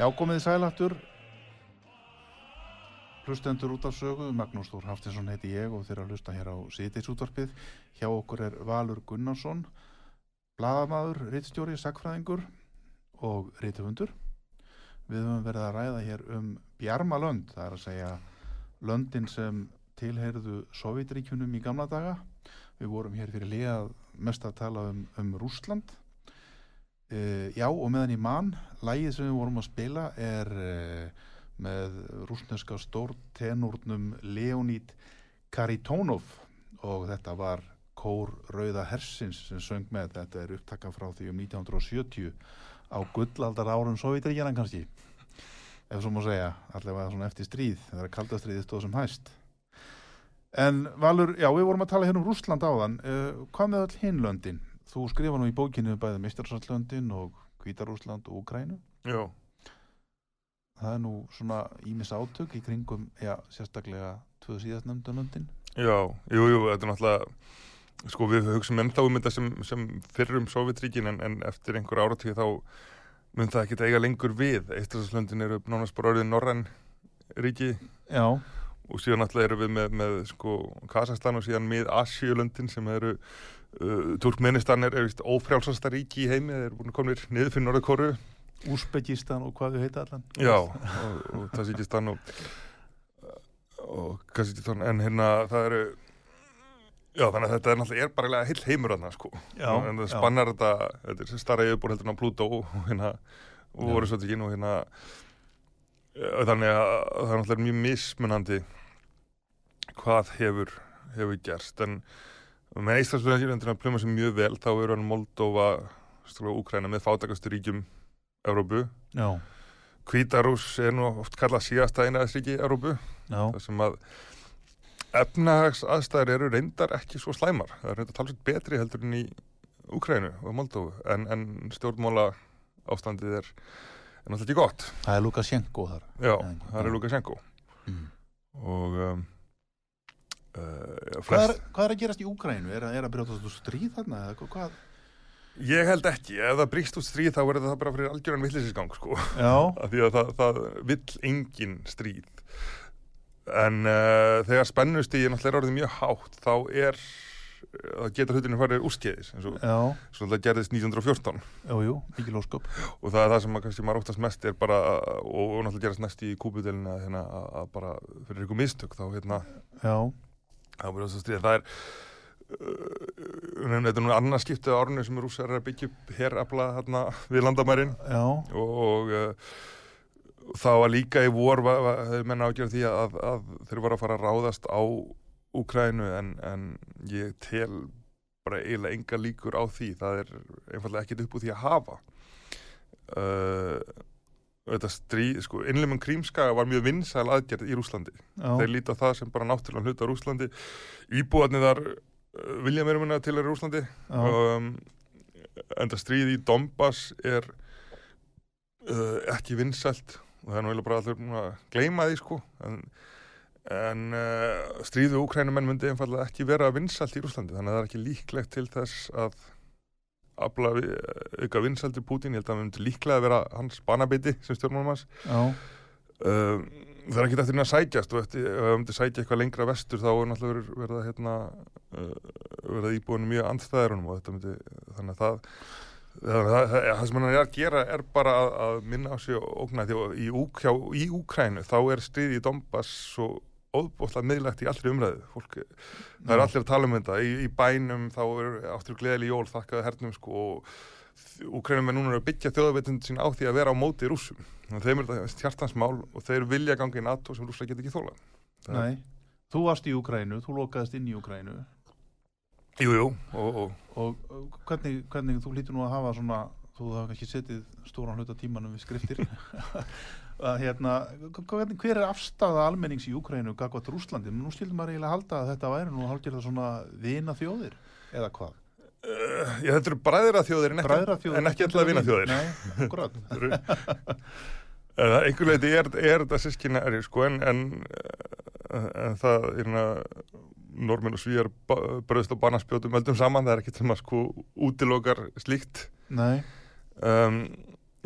Já, komið sælaftur hlustendur út af sögu Magnús Þór Haftinsson heiti ég og þeir að hlusta hér á síðdeisútvarpið hjá okkur er Valur Gunnarsson bladamaður, rittstjóri, sagfræðingur og rittufundur við höfum verið að ræða hér um Bjarmalönd, það er að segja löndin sem tilheyrðu Sovjetríkjunum í gamla daga. Við vorum hér fyrir líðað mest að tala um, um Rúsland Uh, já og meðan í mann lægið sem við vorum að spila er uh, með rúsneska stórtenúrnum Leonid Karitonov og þetta var Kór Rauða Hersins sem söng með. Þetta er upptakka frá því um 1970 á gullaldar árum Sovjetríkjana kannski ef svo má segja, allavega eftir stríð þegar kaldastriði stóð sem hæst en Valur, já við vorum að tala hérna um Rúsland áðan uh, hvað með all hinlöndin? Þú skrifa nú í bókinu bæði Mistarsallöndin og Kvítarúsland og Ukrænu. Já, Það er nú svona ímis átök í kringum, já, sérstaklega tvö síðast nefndunlöndin. já, jú, jú, þetta er náttúrulega sko við hugsaum ennþá um þetta sem, sem fyrrum Sovjetríkin en, en eftir einhver áratíð þá mun það ekki eiga lengur við. Eistaslöndin eru nánast bara orðið norræn ríki. Já, og síðan náttúrulega eru við með, með sko Kazakstan og síðan mið Asíulöndin sem eru uh, Turkmenistan er, vist ófrjálsasta ríki í heimi, þeir eru búin að komnir niður fyrir Norðurkóru Úsbekistan og hvað við heita allan. Já, og, og Tajikistan og, og Kazakstan, en hérna það eru Já, þannig að þetta er náttúrulega er bara heill heimur þarna, sko. Já, en það já. spannar þetta, þetta er starra yfirbúr heldur en á Plútó og hérna, og Já. voru svo ekki og hérna, þannig að það er náttúrulega mjög mismunandi hvað hefur, hefur gerst, en með Íslandsfjörðin að pluma sem mjög vel, þá eru hann Moldova, stróða Úkræna með fátakastu ríkjum Evrópu. Já, Hvítarús er nú oft kallað síðasta einaðisríki Evrópu, já, þar sem að efnahags aðstæður eru reyndar ekki svo slæmar. Það er reyndar talsveit betri heldur en í Úkrænu og Moldófu, en, en stjórnmála ástandið er, náttúrulega ekki gott. það er Lukashenko þar. Já, það er. Lukashenko. Mm. Og um, uh, já, Hvað, er, flest, hvað er að gerast í Úgrænu? Er, er að brjóta þú stríð þarna? hvað- ég held ekki, ef það bríkst út stríð þá er það bara fyrir algjöran villisisgang, sko. Já, því að það, það vill engin stríð en uh, þegar spennustíði náttúrulega er orðið mjög hátt þá er það geta hlutinu farið úrskeiðis eins og það gerðist 1914 jú, jú, mikil ósköp. og það er það sem kannski maður óttast mest er bara, og, og náttúrulega gerast næst í kúpudelina hérna, að, bara fyrir ykkur mistök þá hérna, það er uh, þetta er nú annað skiptið á árinu sem rússar er að byggja herrafla hérna, við landamærin. Já, og uh, þá var líka í vor hefur menna ágjörð því að, að þeir voru að fara að ráðast á Úkrænu en, en ég tel bara eiginlega enga líkur á því. Það er einfallega ekkit upp úr því að hafa. Uh, þetta stríð, sko, innleimun krímskaga var mjög vinsæl aðgerð í Rúslandi já, þeir líta það sem bara náttúrulega hluta Rúslandi íbúarnir þar uh, vilja meira minna til er Rúslandi um, enda stríð í Donbass er uh, ekki vinsælt og það er nú eiginlega bara allir búin að gleyma því sko. En, en uh, stríð við úkrænumenn myndi einfallega ekki vera vinsælt í Rúslandi þannig að það er ekki líklegt til þess að afla við, auka vinsælti Pútín, ég held að það myndi líklega vera hans banabiti sem stjórnmálum hans já, um, það er ekki eftir að sækjast. Og ef það myndi sækja eitthvað lengra vestur þá er náttúrulega verið að hérna, uh, verið að íbúinu mjög andstæðarunum og þetta myndi þannig að það það, það, sem hann er að gera er bara að, að minna á sig og ógna því að í, Úk, hjá, í Úkrænu þá er stríði í Donbass svo óbúðslega miðlægt í allri umræðu fólk, það er allir að tala um þetta í, í bænum þá er áttur gleðileg jól þakkaði hernum sko og Úkrænum er núna að byggja þjóðavitund sín á því að vera á móti. Þannig að þeim er þetta hjartansmál og þeir vilja ganga í NATO sem rússar get ekki þólað. Það- nei. Þú varst í Úgrænu, þú lokaðist inn í Úgrænu Jú, jú, og, og og hvernig, hvernig þú lítur nú að hafa svona, þú hafa kannski setið stóran hluta tímanum við skriftir að hérna, hvernig, hver er afstæða almennings í Úgrænu gagvat Rúslandi? Nú skildum maður eiginlega halda að þetta væri nú hálfgerða svona vina þjóðir eða hvað? Uh, já, þetta eru bræðra þjóðir en ekki, Bræðraþjóðir, en ekki alltaf vina þjóðir. Nei, akkurat. Einhver leiti er, er þetta sískina er sko, en, en, en það er hérna normin og svíjar bröðst og barnaspjótum öldum saman, það er ekki til maður sko útilokar slíkt. Nei, Um,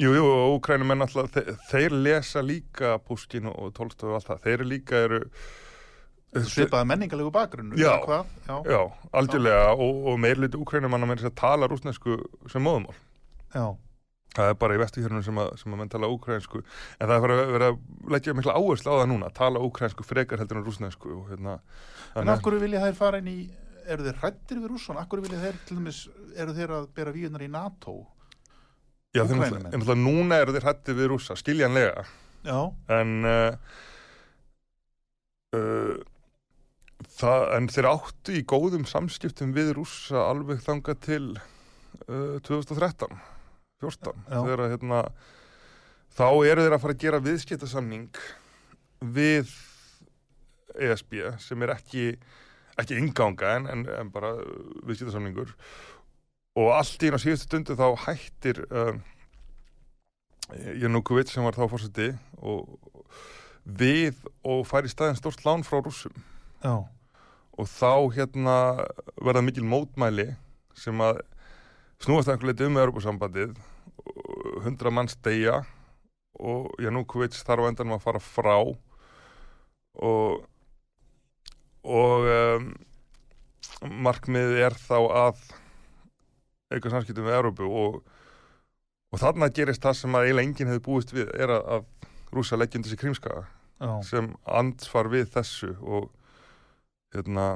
jú, jú, og úkrænumenn alltaf, þeir, þeir lesa líka Puskin og Tolstoy og allt það, þeir líka eru svipaði menningalegu bakgrunn. Já. Já. Já, algjörlega og, og meirliti úkrænumanna með þess að tala rúsnesku sem móðumál. Já. Það er bara í vestuhjörnum sem að, sem að menn tala úkrænsku en það er bara að vera að leggja mikla áherslu á það núna, tala úkrænsku frekar heldur en rúsnesku og hérna En af hverju vilja þær fara inn í, eru þeir hrættir við Rússan? Af hverju vilja þeir, til dæmis, eru þeir að bera víunar í NATO? Já, náttúrulega- en náttúrulega núna eru þeir hætti við rússa, skiljanlega Já. en uh, uh, það, en þeir áttu í góðum samskiptum við rússa alveg þanga til uh, 2013 14 Já. þegar að hérna þá eru þeir að fara að gera viðskiptasamning við ESB sem er ekki ekki inganga en, en, en bara viðskiptasamningur og allt í á síðustu stundu þá hættir uh, Janúkovic sem var þá fórseti og við og fær í staðin stort lán frá rússum Já. og þá hérna verða mikil mótmæli sem að snúast einhver leiti um Europasambandið hundra manns deyja og Janúkovic þarf á endanum að fara frá og og um, markmiðið er þá að auka samskiptum við Európu og, og þarna gerist það sem að eiginlega enginn hefði búist við er að, að rúsa leggja undir sig krímskaga Já. sem ansvar við þessu og hérna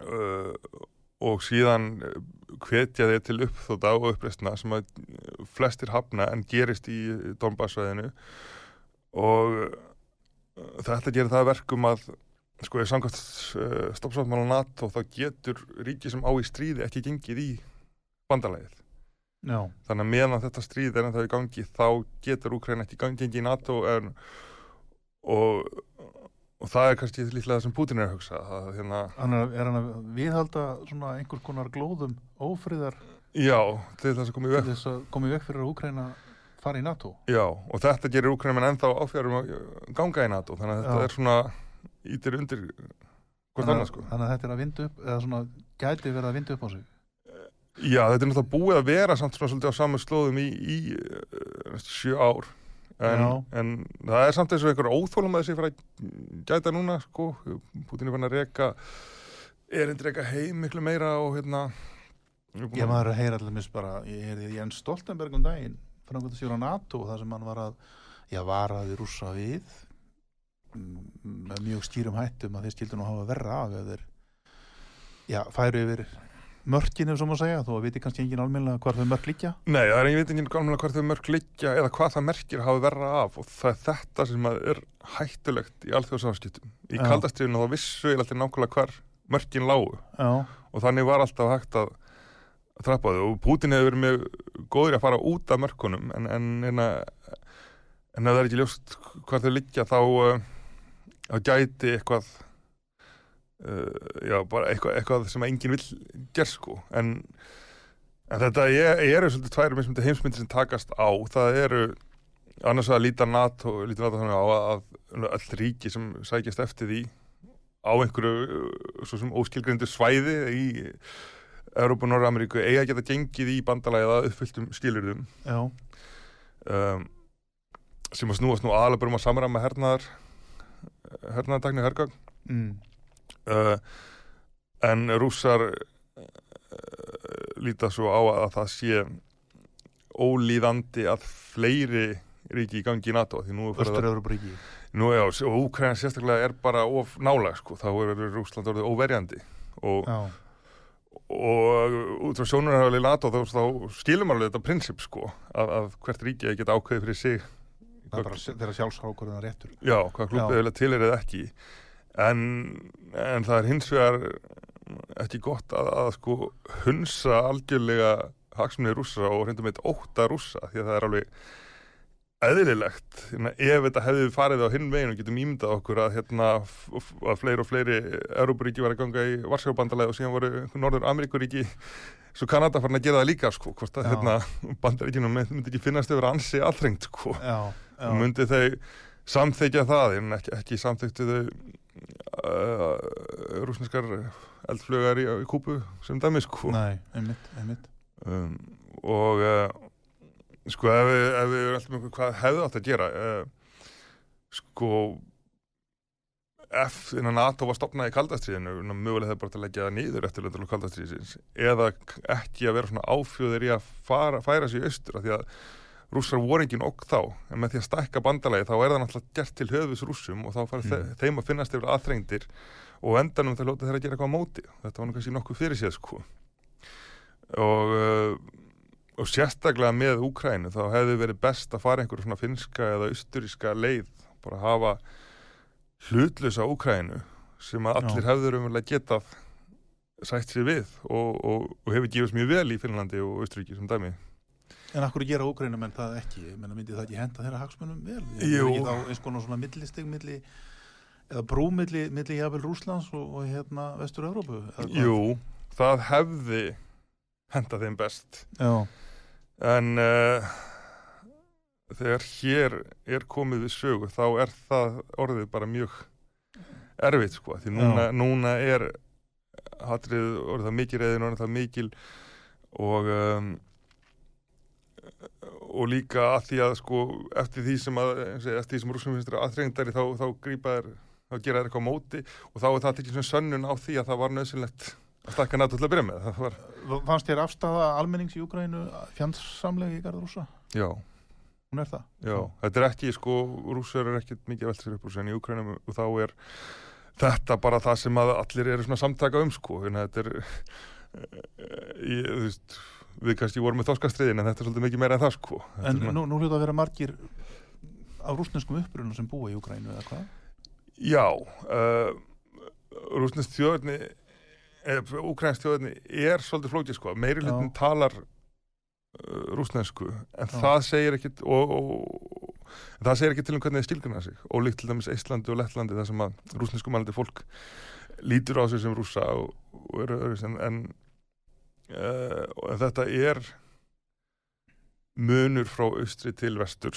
uh, og síðan uh, hvetja þeir til uppþóta og uppreistna sem að uh, flestir hafna en gerist í Donbassvæðinu og þetta gerir það að verkum að sko ég samkvæmt uh, stoppsáttmála NATO þá getur ríki sem á í stríði ekki gengið í bandalæðið Já. þannig að meðan þetta stríð er ennþá í gangi þá getur Úkræn ekki gangi í NATO en, og, og það er kannski líklega það sem Putin er að hugsa það, hérna, Hann er, er hann að viðhalda svona einhvers konar glóðum ófriðar já, til þess að koma í til veg þess að koma í veg fyrir að Úkraina fara í NATO? já, og þetta gerir Úkræn menn ennþá áfjárum að ganga í NATO þannig að þetta Já. er svona ítir undir hvort að- sko Þannig að þetta er að vinda upp, eða svona gæti verið að vinda upp á sig. Já, þetta er náttúrulega búið að vera samt svona svolítið á samu slóðum í, í uh, sjö ár en, en það er samt eins og einhver óþólum að þessi fara að gæta núna sko, Putin er fann að reka erindi reka heim miklu meira og hérna ég er að- maður að heyra allir mis bara, ég heyrði Jens Stoltenberg um daginn, framkvæmta sér á NATO, þar sem hann var að, já, varaði rússa við, mm, með mjög skýrum hættum að þeir skildu nú hafa verra af þeir, já, færu yfir mörkinu, sem að segja, þó að viti kannski engin almennilega hvar þau mörk líkja. Nei, það er engin veitingin alveg hvað þau mörg liggja eða hvað það merkir að hafa verra af og það er þetta sem er hættulegt í alþjóðsáskiptum. Í Já. kaldastriðinu þá vissu ég alltaf nákvæmlega hvar mörkin lágu Já, og þannig var alltaf hægt að trappa þau og Putin hefur verið mjög góður að fara út af mörkunum en, en, en, en ef það er ekki ljóst hvað þau liggja þá, uh, þá gæti eitthvað uh, já, bara eitthvað, eitthvað sem enginn vill ger sko. En, en þetta er, eru svolítið tværi mismundi heimsmyndir sem takast á. Það eru annars að líta NATO, líta NATO þannig á að, að all ríki sem sækjast eftir því á einhverju uh, svo sem óskilgrindu svæði í Európa og Norra-Ameríku eiga geta gengið í bandalæðið að uppfylltum skilurðum já, um, sem að snúast nú aðalega bara um að samræma hernaðar hernaðardagni hergang mm, uh, en rússar uh, líta svo á að það sé ólíðandi að fleiri ríki í gangi í NATO því nú er farið að Östur-Európa-ríki. Nú já, og Úkræna sérstaklega er bara of nálag sko, þá er Rúsland orðið óverjandi og, og út frá sjónurhæfali NATO þá, þá skilum alveg þetta prinsip sko, að, að hvert ríki að geta ákveðið fyrir sig það þeirra sjálfsákurinn réttur. já, hvað Já. vilja til er eða ekki en, en það er hins vegar ekki gott að, að sko hunsa algjörlega hagsmunni rússa og reyndum eitt óta rússa því að það er alveg eðlilegt ef þetta hefði farið á hinn veginn og getum ímyndað okkur að, hérna, að fleiri og fleiri Európaríki var að ganga í Varsjábandalega og síðan voru Norður Ameríkuríki svo Kanada farin að gera það líka sko, hvort að hérna, bandaríkinu myndi ekki finnast yfir ansi aðþrengt sko. Já, já. og myndi þau samþykja það en ekki, ekki samþyktu þau uh, rúsneskar eldflugar í, í kúpu sem dæmi sko Nei, einmitt, einmitt. um, og uh, sko ef við, ef við erum alltaf með hvað hefðu átt að gera uh, sko ef innan NATO var stopnað í kaldastriðinu mögulega það bara til að leggja það niður eftir löndal og kaldastriðisins eða ekki að vera svona áfjóðir í að fara, færa sig í austur af því að rússar voru engin okk þá en með því að stækka bandalagi þá er það náttúrulega gert til höfus rússum og þá fara mm. þeim að finnast yfir aðþrengdir og endanum það lóta þeirra að gera eitthvað á móti þetta var nú kannski nokkuð fyrir séð sko og uh, og sérstaklega með Úkrænu þá hefði verið best að fara einhverju svona finska eða austuríska leið bara að hafa hlutlösa Úkrænu sem að allir Já. hefður umverulega getað sætt sér við og, og, og hefur gefist mjög vel í Finnlandi og Austuríki sem dæmi En akkur gera ógreinum en það ekki? Menna, myndi það ekki henda þeirra hagsmunum vel? Jú. Ekki þá eins konar svona millistig milli, eða brú milli, jafnvel Rúslands og, og hérna Vestur-Európu? eða? Jú, það hefði henda þeim best Já, en uh, þegar hér er komið við sögu þá er það orðið bara mjög erfitt sko því núna, núna er hatrið orðið það mikil reyðin orðið það mikil og um, og líka að því að sko eftir því sem að eftir því sem rússum finnst þeirra aðþreyndari þá, þá grípa þær þá gera þær eitthvað móti og þá er það tekið svona sönnun á því að það var nöðsynlegt að stakka NATO til að byrja með var, fannst þér afstafa almennings í Úgrænu fjandsamlega í garð rússa? já Hún er það? Já, þetta er ekki, sko, rússar er ekkert mikið velt sér upp sig en í Ukrænum og þá er þetta bara það sem að allir eru svona samtaka um, sko, þetta er, ég, þú veist, við kannski vorum með þorskastriðin en þetta er svolítið mikið meira en það, sko. Þetta En nú, nú hljóta að vera margir af rúsneskum uppruna sem búa í Úgrænu eða hvað? Já, uh, rússnesk þjóðarni, ukrænsk þjóðarni er svolítið flókið, sko, meiri hlutin talar uh, rússnesku, en Já. það segir ekkit, og, og, það segir ekki til um hvernig þið skilgruna sig og líkt til dæmis Íslandi og Lettlandi þar sem að rúsneskumælandi fólk lítur á sig sem rússa og, og eru öðru en, uh, og þetta er munur frá austri til vestur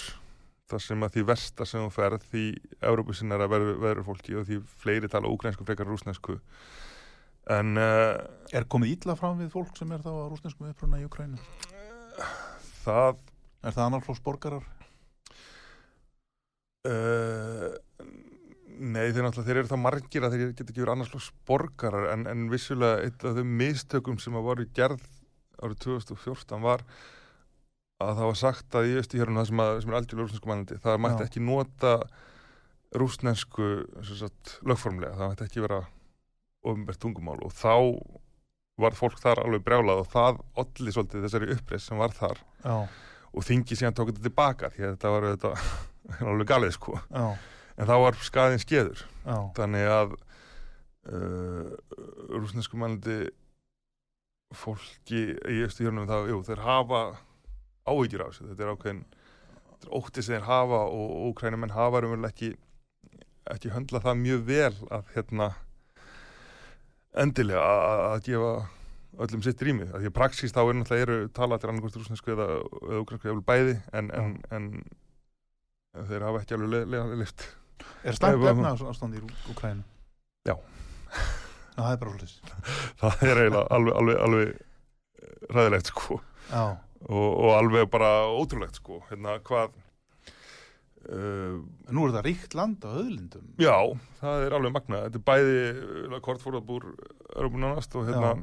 þar sem að því versta sem þú ferð því Európusinnar að verður, verður fólki og því fleiri tala úgrænsku frekar rúsnesku en uh, Er komið ítla fram við fólk sem er þá af rúsneskum uppruna í Úgrænu? það Er það annarflóks borgarar? Uh, nei, þeir þeir eru það margir að þeir geta ekki verið annars slags borgarar en, en vissulega eitt af þeim mistökum sem að voru gerð árið 2014 var að það var sagt að í östuhjörnum það sem, að, sem er aldrei rúsnesku mannandi, það mætti Já. ekki nota rúsnesku sagt, lögformlega, það mætti ekki vera ofinbært tungumál. Og þá var fólk þar alveg brjálað og það olli svolítið þessari uppreist sem var þar. Já, og þingi síðan tók þetta tilbaka því að þetta var þetta alveg galið sko. Já, en þá var skaðin skeður. Já, þannig að uh, rúsnesku mannandi fólki í Östuhjörnum þá, jú, þeir hafa áhyggjur af þessu, þetta er ákveðin þetta er ótti sem þeir hafa og ókrænumenn hafa raunverulega ekki ekki höndla það mjög vel að hérna endilega að- að gefa öllum sitt rými, því að praxís þá er náttúrulega eru talatir annarkvæmst rúsnesku eða, eða bæði en, en, en, en þeir hafa ekki alveg le, le, le, lift Er slæmt Nei, efna ástand í Úkrænu? Já. Já, það er bara svolítið. það er eiginlega alveg, alveg, alveg ræðilegt sko Já, og, og alveg bara ótrúlegt sko hérna hvað uh, nú er það ríkt land á öðlindum. já, það er alveg magna þetta er bæði kortfórðabúr Európa nánast og hérna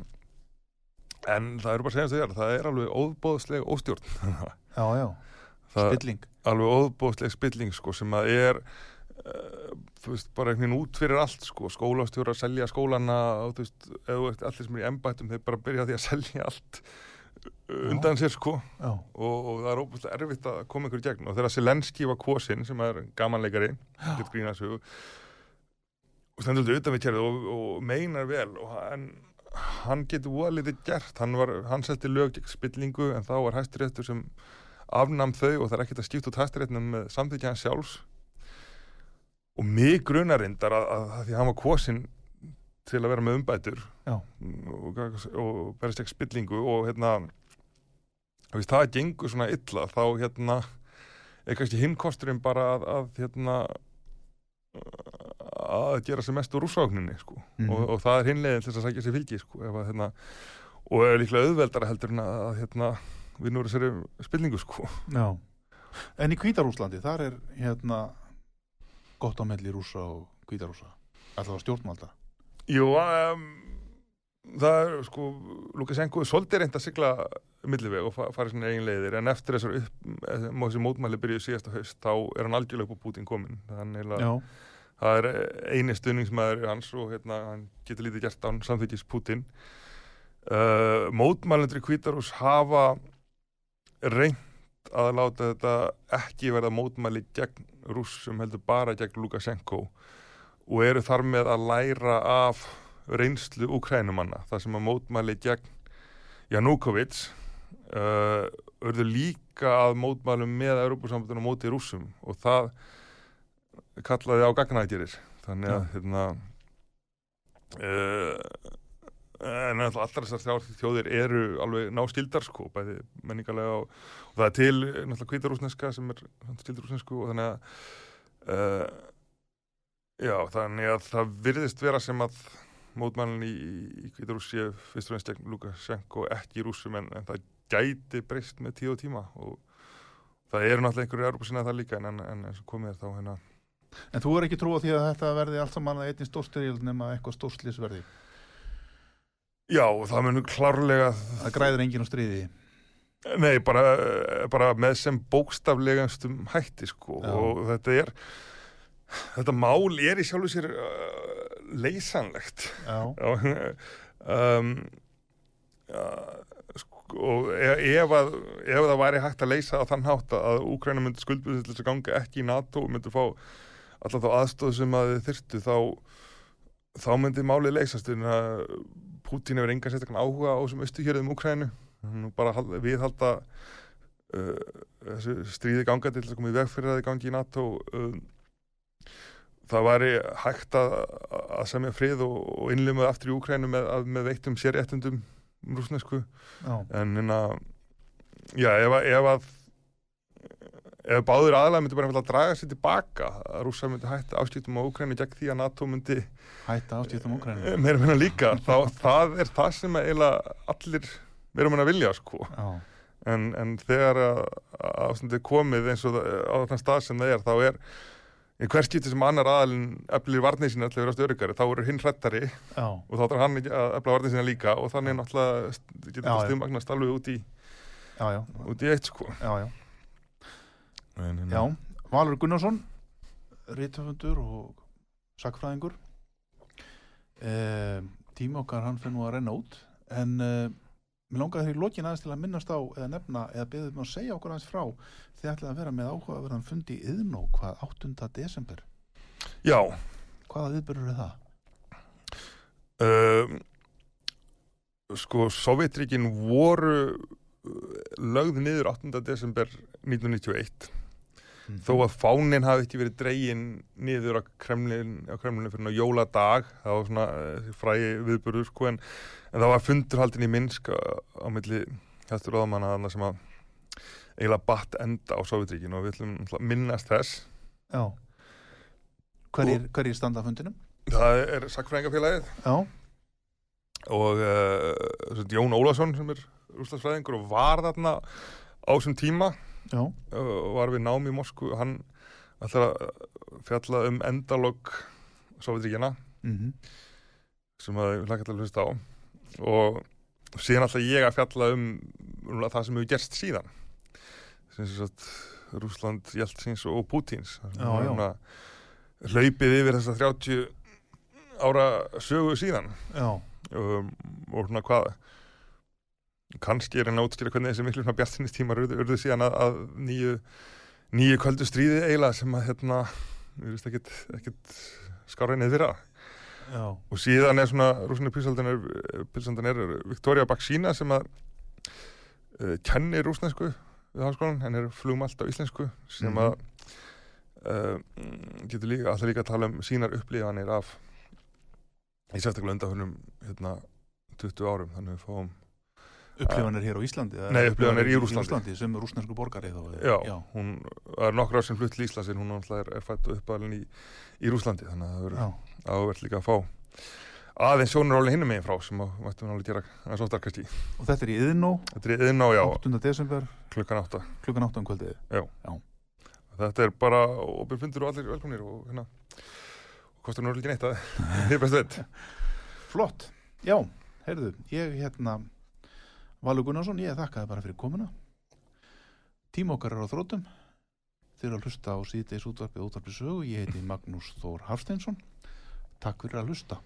en það eru bara að segja þegar það er alveg óbóðsleg óstjórn Já, já, það, spilling. alveg óbóðsleg spilling sko sem að er veist, bara einhvern veginn út fyrir allt sko, skólastjóra að selja skólana og veist, allir sem er í embættum þeir bara byrja því að selja allt uh, undan sér sko. Og, og það er óbúinlega erfitt að koma ykkur í gegn. Og þegar Selenski var kosin sem er gamanleikari, og stendur utan við kjærið og, og meinar vel og hann, hann getur voða lítið gert. Hann, hann selti lög gegn spillingu en þá var hæstiréttur sem afnam þau og það er ekkert að skipta út hæstarétnum með samþykja hans sjálfs og mig grunar reyndar að, að, að því að hann var kosin til að vera með umbætur Já. og, og berist ekki spillingu og hérna ef það gengur svona illa þá hérna er kannski hinn kosturinn bara að, að hérna að gera sér mest úr rússákninni sko. Mhm. og, og það er hinlegin til þess að sækja sér fylgi sko, að, hérna, og er líklega auðveldara heldur en að, að hérna, við nú erum sér spilningu sko. En í Hvítarúslandi, þar er hérna gott á melli rúsa og Hvítarúsa. Alltaf stjórnvalda. Jú, um, það er sko Lukashenko er svolítið reynd að sigla milliveg og fa fara sinni eigin leiðir en eftir þessar upp, eh, mótmæli byrjuð síðasta haust, þá er hann algjörlega upp á Putin komin þannig að það er eini stuðningsmæður hans og hérna, hann getur lítið gert án samþykis Putin uh, mótmælendur í Kvítarús hafa reynd að láta þetta ekki verða mótmæli gegn rússum heldur bara gegn Lukashenko og eru þar með að læra af reynslu úkrænumanna þar sem að mótmæli gegn Janúkovits uh, örðu líka að mótmælum með Europasambandinu móti rússum og það kallaði á gagnætjurir þannig að Já. hérna uh, en alltaf allar þessar þrjár þjóðir eru alveg náskildar sko, bæði menningarlega og, og það er til eh, náttúrulega kvítarúsneska sem er skildur rúsnesku og þannig að uh, já, þannig að það virðist vera sem að mótmælun í, í kvítarús sé fyrst og gegn Lukashenko ekki í rússum en, en það gæti breyst með tíu og tíma og það eru náttúrulega einhverju Európa sinna það líka en, en, en eins og komið er þá hérna En þú er ekki trú á því að þetta verði allt saman að einnig stórstyrjöld nema eitthvað stórslis verði. Já, það munur klárlega Það græður enginn á stríði. Nei, bara, bara með sem bókstaflegastum hætti sko Já. og þetta er þetta mál er í sjálfu sér uh, leysanlegt Já. Um, ja, sko, og e- ef, að, ef það væri hægt að leysa á þann hátt að Úkræna myndi skuldbyrðið til þess að ganga ekki í NATO og myndi fá alltaf þá aðstóð sem að þið þyrftu þá, þá myndi málið leysast en að Pútín hefur engan sérstaklega áhuga á þessum austuhjörðum Úkrænu Nú bara hal- viðhalda uh, þessu stríði ganga til þess að koma í veg fyrir að þið gangi í NATO um, það væri hægt að, að semja frið og, og innlimuð aftur í Úkrænu með, að- með veittum sérréttundum rúsnesku Já. en hérna já, ef að ef, báður aðlega myndi bara einfalda að draga sér tilbaka að rússa myndi hætta áskiptum á Úkrænu gegn því að NATO myndi Hætta ástíðum Úkrænu. eh, meira meina líka þá það er það sem eiginlega allir meira meina vilja sko en, en þegar er komið eins og á þann stað sem það er þá er hver skipti sem annar aðalinn eflir varnið sinni allir verðast öryggari þá eru hinn hrættari Já. og þá þarf hann ekki að efla varnið sinni líka og þannig náttúrulega getur það stuðmagnast alveg út í, Já, já. út í eitt sko Já, já. En, en, Já. Valur Gunnarsson, rítöfundur og sakfræðingur. Eh, tíma okkar hann fyrir nú að renna út en eh, mér langaði því lokin aðeins til að minnast á eða nefna eða beðið um að segja okkur aðeins frá þið ætlaði að vera með áhugaverðan fundi í Yðnó hvað 8. desember já hvaða viðbörur er það? um, sko Sovjetríkin voru uh, lögð niður 8. desember 1991 þó að fánin hafi ekki verið dregin niður á Kremlin, á Kremlinu fyrir ná jóladag, það var svona uh, frægi viðburður sko en, en það var fundurhaldin í Minsk á, á milli hættur ráðamanna þarna sem að eiginlega batt enda á Sovjetríkin og við ætlum minnast þess. Já. Hverjir, hverjir standa að fundinum? það er sakfræðingafélagið Já, og uh, Jón Ólafsson sem er rúslandsfræðingur og var þarna á þessum tíma já, og var við nám í Moskvu og hann ætlar að fjalla um endalog Sovjetríkjana mm sem að ég hlaka til að hlusta á. Og síðan ætla ég að fjalla um það sem hefur gerst síðan. Sem sagt Rúsland, Jeltsins og Pútins já. hlaupið yfir þessa 30 ára sögu síðan. Um, og svona hvað kannski er hann að útskýra hvernig þessi miklu bjartinistímar urðu, urðu síðan að, að nýju, nýju kvöldu stríði eiginlega sem að hérna, við veist ekkit, ekkit skára einið fyrra. Já, og síðan er svona rúsinni pilsandan er Victoria Baksína sem að uh, kenni rúsnesku við háskólan, hann er flugmalt á íslensku sem Mhm. að uh, getur líka, alltaf líka að tala um sínar upplifanir af í sérstaklega undanfjörnum hérna 20 árum, þannig að við fáum upplifanir hér á Íslandi Nei, upplifanir í Rússlandi. sem er rúsnesku borgari þá, Já, já. hún það er nokkra ár sem flutt til Íslands en hún náttúrulega er, er fætt og uppalinn í, í Rúslandi þannig að það verður Já. áverð líka að fá aðeins sjónurálinn hinnum meginn frá sem að við náttúrulega gera aðeins oftar kannski. Og þetta er í Iðnó? Þetta er yðin á já, 8. desember? Klukkan átta. Klukkan 8 um kvöldið? Þetta er bara opið fundur og allir velkomnir og hérna og kostar nú ekki neitt að þið er bestu veit flott, já, heyrðu ég hérna Valur Gunnarsson, ég þakkaði bara fyrir komuna. Tíma okkar er á þrótum þeir eru að hlusta á síðdeis útvarpið útvarpið sögu. Ég heiti Magnús Þór Hafsteinsson. Takk fyrir að hlusta